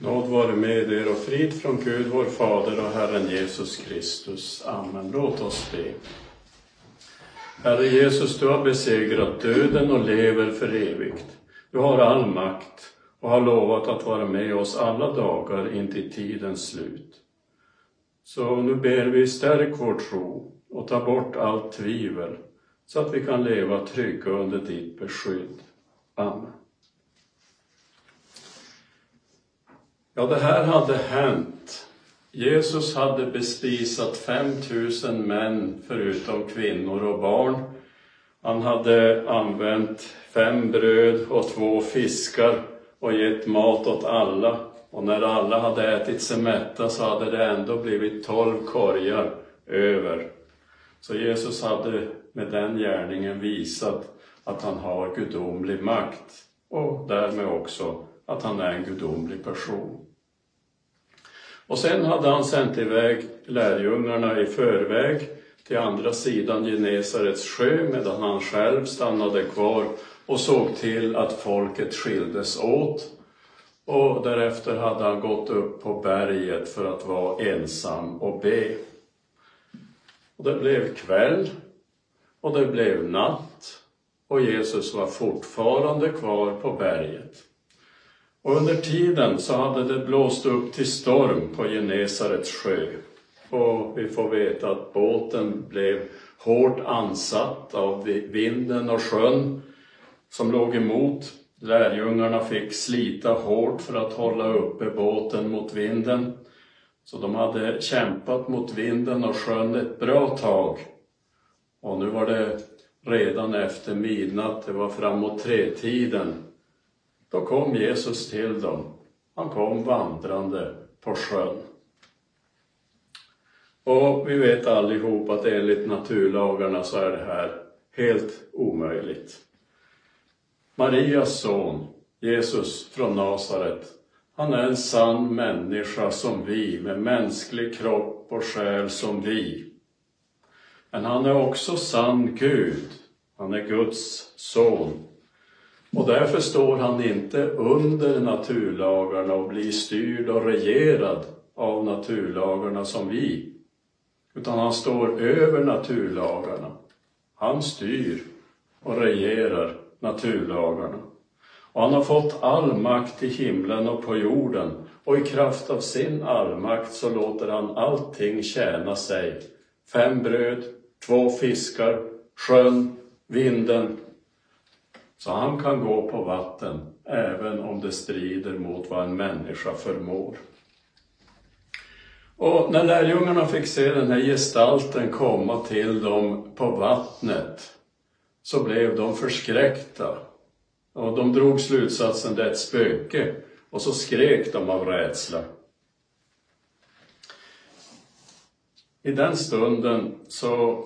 Nåd vare med er och frid från Gud, vår Fader och Herren Jesus Kristus. Amen. Låt oss be. Herre Jesus, du har besegrat döden och lever för evigt. Du har all makt och har lovat att vara med oss alla dagar intill tidens slut. Så nu ber vi, stärk vår tro och ta bort allt tvivel så att vi kan leva trygga under ditt beskydd. Amen. Ja, det här hade hänt. Jesus hade bespisat 5000 män förutom kvinnor och barn. Han hade använt fem bröd och två fiskar och gett mat åt alla. Och när alla hade ätit sig mätta så hade det ändå blivit tolv korgar över. Så Jesus hade med den gärningen visat att han har gudomlig makt och därmed också att han är en gudomlig person. Och sen hade han sänt iväg lärjungarna i förväg till andra sidan Genesarets sjö medan han själv stannade kvar och såg till att folket skildes åt. Och därefter hade han gått upp på berget för att vara ensam och be. Och det blev kväll och det blev natt och Jesus var fortfarande kvar på berget. Och under tiden så hade det blåst upp till storm på Genesarets sjö. Och vi får veta att båten blev hårt ansatt av vinden och sjön som låg emot. Lärjungarna fick slita hårt för att hålla uppe båten mot vinden. Så de hade kämpat mot vinden och sjön ett bra tag. Och nu var det redan efter midnatt, det var framåt tretiden. Då kom Jesus till dem. Han kom vandrande på sjön. Och vi vet allihop att enligt naturlagarna så är det här helt omöjligt. Marias son, Jesus från Nasaret, han är en sann människa som vi, med mänsklig kropp och själ som vi. Men han är också sann Gud. Han är Guds son. Och därför står han inte under naturlagarna och blir styrd och regerad av naturlagarna som vi. Utan han står över naturlagarna. Han styr och regerar naturlagarna. Och han har fått all makt i himlen och på jorden och i kraft av sin allmakt så låter han allting tjäna sig. Fem bröd, två fiskar, sjön, vinden. Så han kan gå på vatten även om det strider mot vad en människa förmår. Och när lärjungarna fick se den här gestalten komma till dem på vattnet så blev de förskräckta. Och de drog slutsatsen det är ett spöke och så skrek de av rädsla. I den stunden så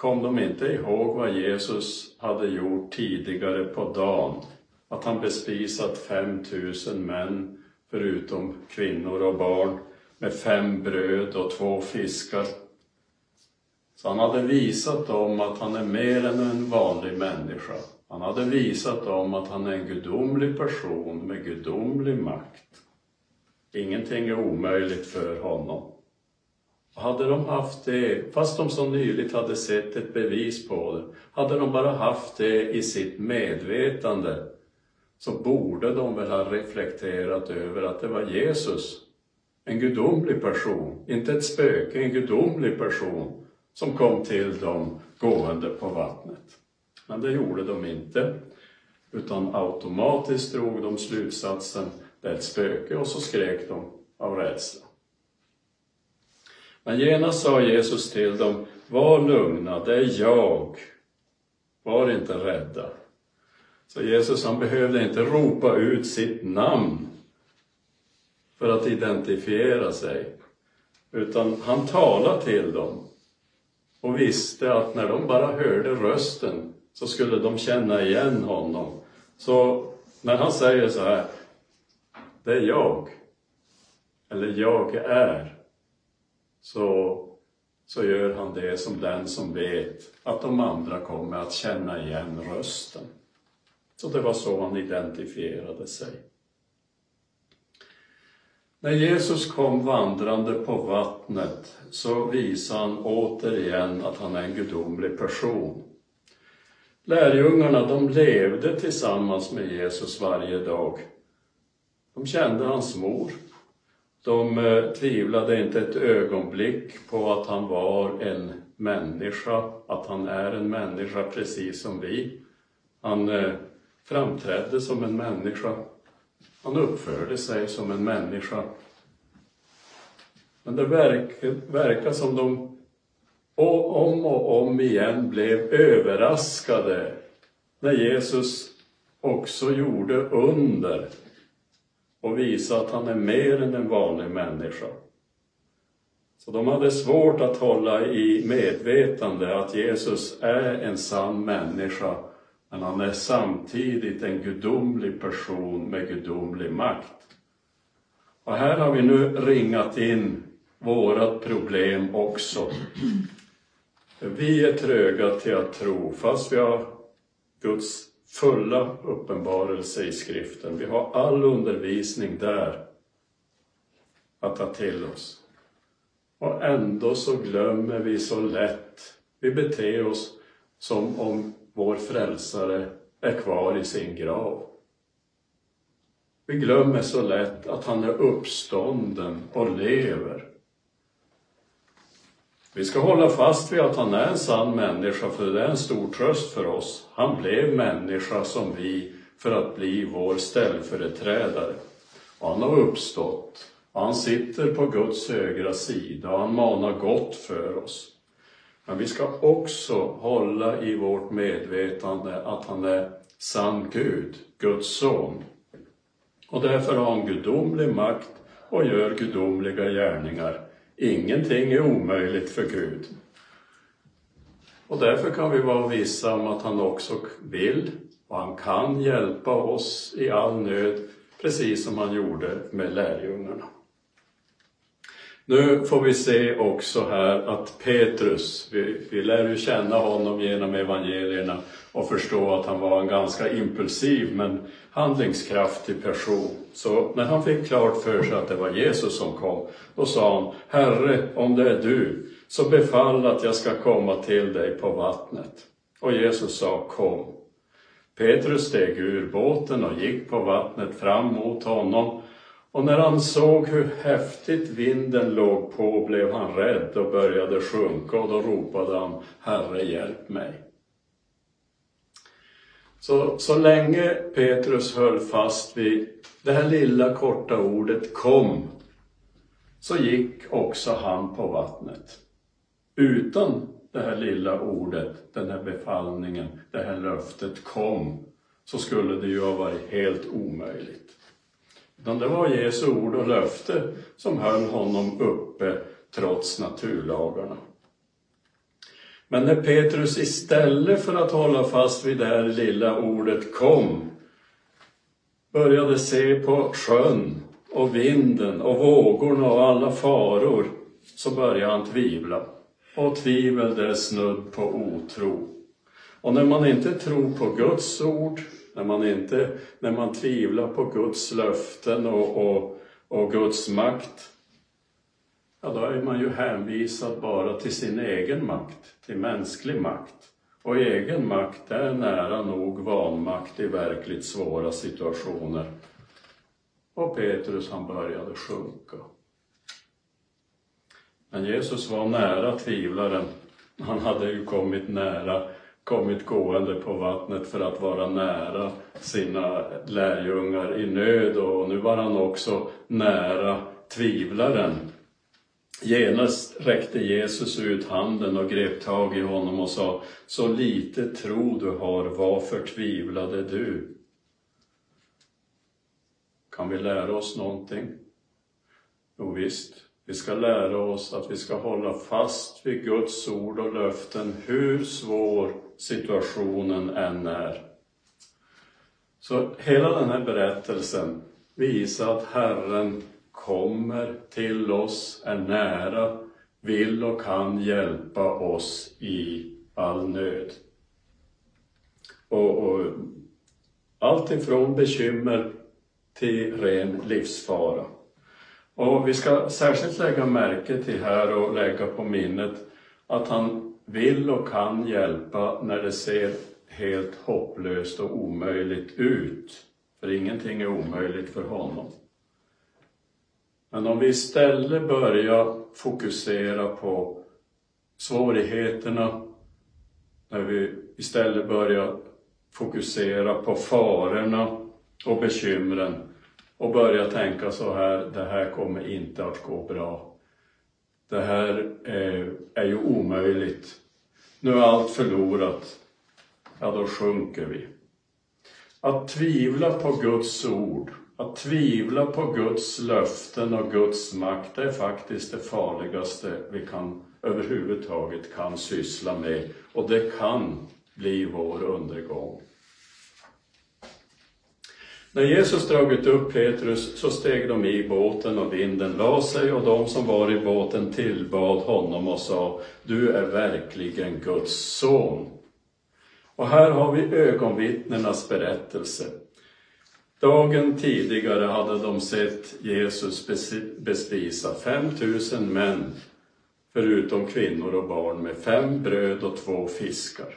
kom de inte ihåg vad Jesus hade gjort tidigare på dagen. Att han bespisat 5000 män, förutom kvinnor och barn, med fem bröd och två fiskar. Så han hade visat dem att han är mer än en vanlig människa. Han hade visat dem att han är en gudomlig person med gudomlig makt. Ingenting är omöjligt för honom. Hade de haft det, fast de så nyligt hade sett ett bevis på det, hade de bara haft det i sitt medvetande så borde de väl ha reflekterat över att det var Jesus, en gudomlig person, inte ett spöke, en gudomlig person som kom till dem gående på vattnet. Men det gjorde de inte, utan automatiskt drog de slutsatsen, det är ett spöke, och så skrek de av rädsla. Men genast sa Jesus till dem, var lugna, det är jag. Var inte rädda. Så Jesus han behövde inte ropa ut sitt namn för att identifiera sig. Utan han talade till dem och visste att när de bara hörde rösten så skulle de känna igen honom. Så när han säger så här, det är jag, eller jag är, så, så gör han det som den som vet att de andra kommer att känna igen rösten. Så det var så han identifierade sig. När Jesus kom vandrande på vattnet så visade han återigen att han är en gudomlig person. Lärjungarna, de levde tillsammans med Jesus varje dag. De kände hans mor. De eh, tvivlade inte ett ögonblick på att han var en människa, att han är en människa precis som vi. Han eh, framträdde som en människa. Han uppförde sig som en människa. Men det verkar, verkar som de om och om igen blev överraskade när Jesus också gjorde under och visa att han är mer än en vanlig människa. Så de hade svårt att hålla i medvetande att Jesus är en sann människa men han är samtidigt en gudomlig person med gudomlig makt. Och här har vi nu ringat in vårat problem också. Vi är tröga till att tro, fast vi har Guds fulla uppenbarelse i skriften. Vi har all undervisning där att ta till oss. Och ändå så glömmer vi så lätt. Vi beter oss som om vår frälsare är kvar i sin grav. Vi glömmer så lätt att han är uppstånden och lever. Vi ska hålla fast vid att han är en sann människa, för det är en stor tröst för oss. Han blev människa som vi för att bli vår ställföreträdare. Och han har uppstått. Och han sitter på Guds högra sida och han manar gott för oss. Men vi ska också hålla i vårt medvetande att han är sann Gud, Guds son. Och därför har han gudomlig makt och gör gudomliga gärningar. Ingenting är omöjligt för Gud. Och därför kan vi vara vissa om att han också vill och han kan hjälpa oss i all nöd, precis som han gjorde med lärjungarna. Nu får vi se också här att Petrus, vi, vi lär ju känna honom genom evangelierna och förstå att han var en ganska impulsiv men handlingskraftig person. Så när han fick klart för sig att det var Jesus som kom, då sa han, Herre, om det är du, så befall att jag ska komma till dig på vattnet. Och Jesus sa, kom. Petrus steg ur båten och gick på vattnet fram mot honom och när han såg hur häftigt vinden låg på blev han rädd och började sjunka och då ropade han Herre hjälp mig. Så, så länge Petrus höll fast vid det här lilla korta ordet kom, så gick också han på vattnet. Utan det här lilla ordet, den här befallningen, det här löftet kom, så skulle det ju ha varit helt omöjligt. Utan det var Jesu ord och löfte som höll honom uppe trots naturlagarna. Men när Petrus istället för att hålla fast vid det här lilla ordet kom, började se på sjön och vinden och vågorna och alla faror, så började han tvivla. Och tvivel det är snudd på otro. Och när man inte tror på Guds ord, när man, inte, när man tvivlar på Guds löften och, och, och Guds makt, ja då är man ju hänvisad bara till sin egen makt, till mänsklig makt. Och egen makt är nära nog vanmakt i verkligt svåra situationer. Och Petrus han började sjunka. Men Jesus var nära tvivlaren. Han hade ju kommit nära kommit gående på vattnet för att vara nära sina lärjungar i nöd och nu var han också nära tvivlaren. Genast räckte Jesus ut handen och grep tag i honom och sa, så lite tro du har, varför tvivlade du? Kan vi lära oss någonting? Jo visst, vi ska lära oss att vi ska hålla fast vid Guds ord och löften, hur svår situationen än är. Så hela den här berättelsen visar att Herren kommer till oss, är nära, vill och kan hjälpa oss i all nöd. Och, och allt ifrån bekymmer till ren livsfara. Och vi ska särskilt lägga märke till här och lägga på minnet att han vill och kan hjälpa när det ser helt hopplöst och omöjligt ut. För ingenting är omöjligt för honom. Men om vi istället börjar fokusera på svårigheterna, när vi istället börjar fokusera på farorna och bekymren och börja tänka så här, det här kommer inte att gå bra. Det här är, är ju omöjligt. Nu är allt förlorat. Ja, då sjunker vi. Att tvivla på Guds ord, att tvivla på Guds löften och Guds makt, det är faktiskt det farligaste vi kan överhuvudtaget kan syssla med. Och det kan bli vår undergång. När Jesus dragit upp Petrus så steg de i båten och vinden la sig och de som var i båten tillbad honom och sa Du är verkligen Guds son. Och här har vi ögonvittnenas berättelse. Dagen tidigare hade de sett Jesus bespisa 5000 män, förutom kvinnor och barn, med fem bröd och två fiskar.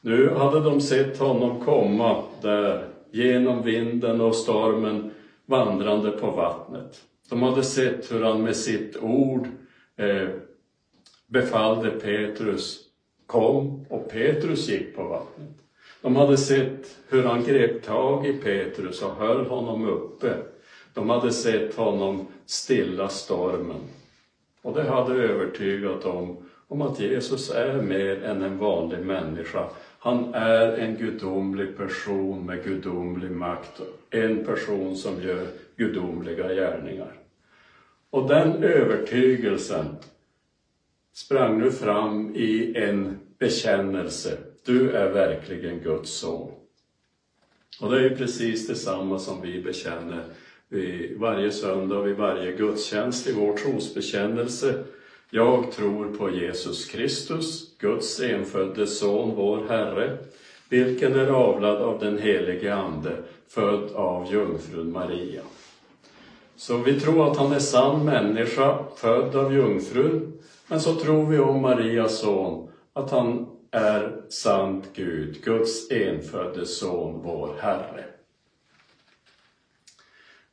Nu hade de sett honom komma där genom vinden och stormen vandrande på vattnet. De hade sett hur han med sitt ord eh, befallde Petrus kom och Petrus gick på vattnet. De hade sett hur han grep tag i Petrus och höll honom uppe. De hade sett honom stilla stormen. Och det hade övertygat dem om att Jesus är mer än en vanlig människa. Han är en gudomlig person med gudomlig makt. En person som gör gudomliga gärningar. Och den övertygelsen sprang nu fram i en bekännelse. Du är verkligen Guds son. Och det är ju precis detsamma som vi bekänner vid varje söndag, vid varje gudstjänst i vår trosbekännelse. Jag tror på Jesus Kristus, Guds enfödde son, vår Herre, vilken är avlad av den helige Ande, född av jungfrun Maria. Så vi tror att han är sann människa, född av jungfrun, men så tror vi om Marias son, att han är sant Gud, Guds enfödde son, vår Herre.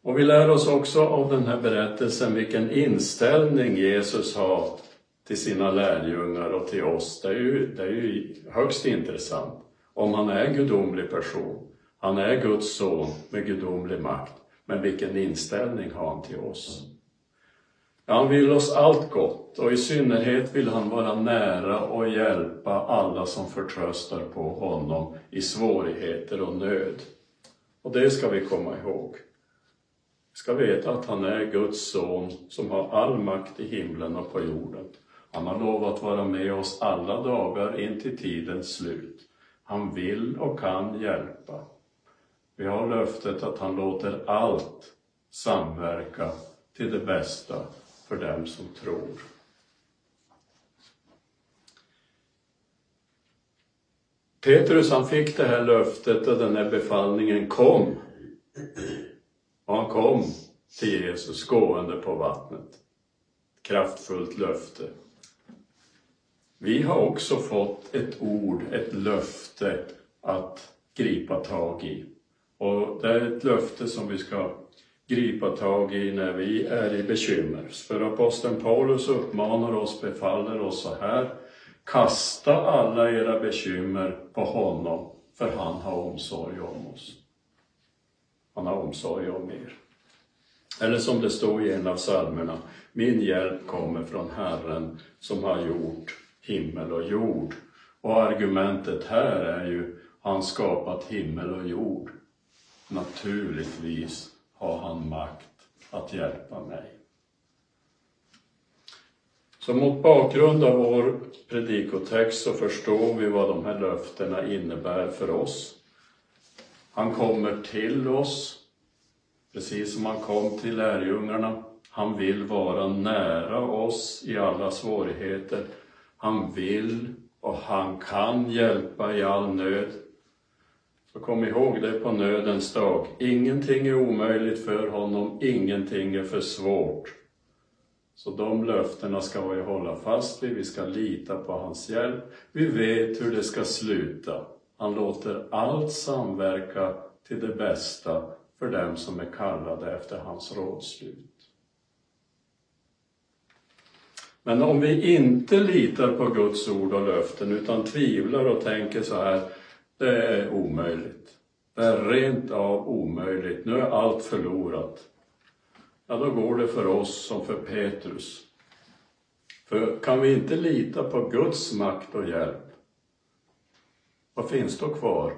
Och vi lär oss också av den här berättelsen vilken inställning Jesus har till sina lärjungar och till oss. Det är ju, det är ju högst intressant. Om han är en gudomlig person, han är Guds son med gudomlig makt, men vilken inställning har han till oss? Han vill oss allt gott och i synnerhet vill han vara nära och hjälpa alla som förtröstar på honom i svårigheter och nöd. Och det ska vi komma ihåg. Ska veta att han är Guds son som har all makt i himlen och på jorden. Han har lovat vara med oss alla dagar in till tidens slut. Han vill och kan hjälpa. Vi har löftet att han låter allt samverka till det bästa för dem som tror. Petrus han fick det här löftet och den här befallningen kom. Och han kom till Jesus gående på vattnet. Kraftfullt löfte. Vi har också fått ett ord, ett löfte att gripa tag i. Och det är ett löfte som vi ska gripa tag i när vi är i bekymmer. För aposteln Paulus uppmanar oss, befaller oss så här. Kasta alla era bekymmer på honom, för han har omsorg om oss. Han har omsorg om er. Eller som det står i en av psalmerna, min hjälp kommer från Herren som har gjort himmel och jord. Och argumentet här är ju, han skapat himmel och jord. Naturligtvis har han makt att hjälpa mig. Så mot bakgrund av vår predikotext så förstår vi vad de här löftena innebär för oss. Han kommer till oss, precis som han kom till lärjungarna. Han vill vara nära oss i alla svårigheter. Han vill och han kan hjälpa i all nöd. Så kom ihåg det på nödens dag. Ingenting är omöjligt för honom, ingenting är för svårt Så de löftena ska vi hålla fast vid, vi ska lita på hans hjälp. Vi vet hur det ska sluta. Han låter allt samverka till det bästa för dem som är kallade efter hans rådslut. Men om vi inte litar på Guds ord och löften utan tvivlar och tänker så här, det är omöjligt. Det är rent av omöjligt, nu är allt förlorat. Ja, då går det för oss som för Petrus. För kan vi inte lita på Guds makt och hjälp, vad finns då kvar?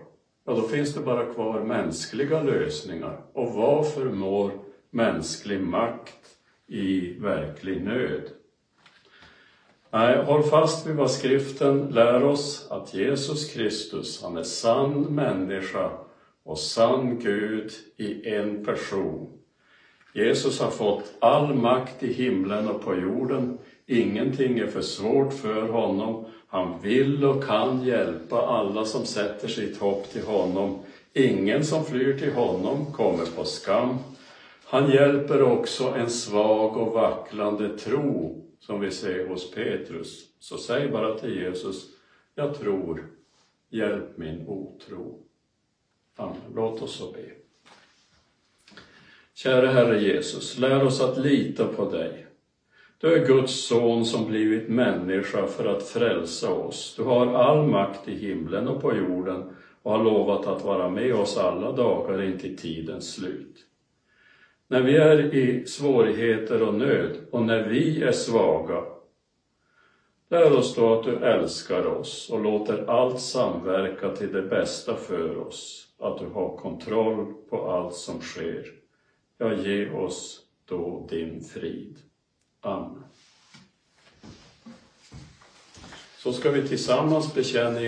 Ja, då finns det bara kvar mänskliga lösningar. Och vad förmår mänsklig makt i verklig nöd? Nej, håll fast vid vad skriften lär oss, att Jesus Kristus, han är sann människa och sann Gud i en person. Jesus har fått all makt i himlen och på jorden. Ingenting är för svårt för honom. Han vill och kan hjälpa alla som sätter sitt hopp till honom. Ingen som flyr till honom kommer på skam. Han hjälper också en svag och vacklande tro som vi ser hos Petrus. Så säg bara till Jesus, jag tror, hjälp min otro. Amen. Låt oss så be. Kära Herre Jesus, lär oss att lita på dig. Du är Guds son som blivit människa för att frälsa oss. Du har all makt i himlen och på jorden och har lovat att vara med oss alla dagar intill tidens slut. När vi är i svårigheter och nöd och när vi är svaga, lär oss då att du älskar oss och låter allt samverka till det bästa för oss, att du har kontroll på allt som sker. Ja, ge oss då din frid. Amen. Så ska vi tillsammans bekänna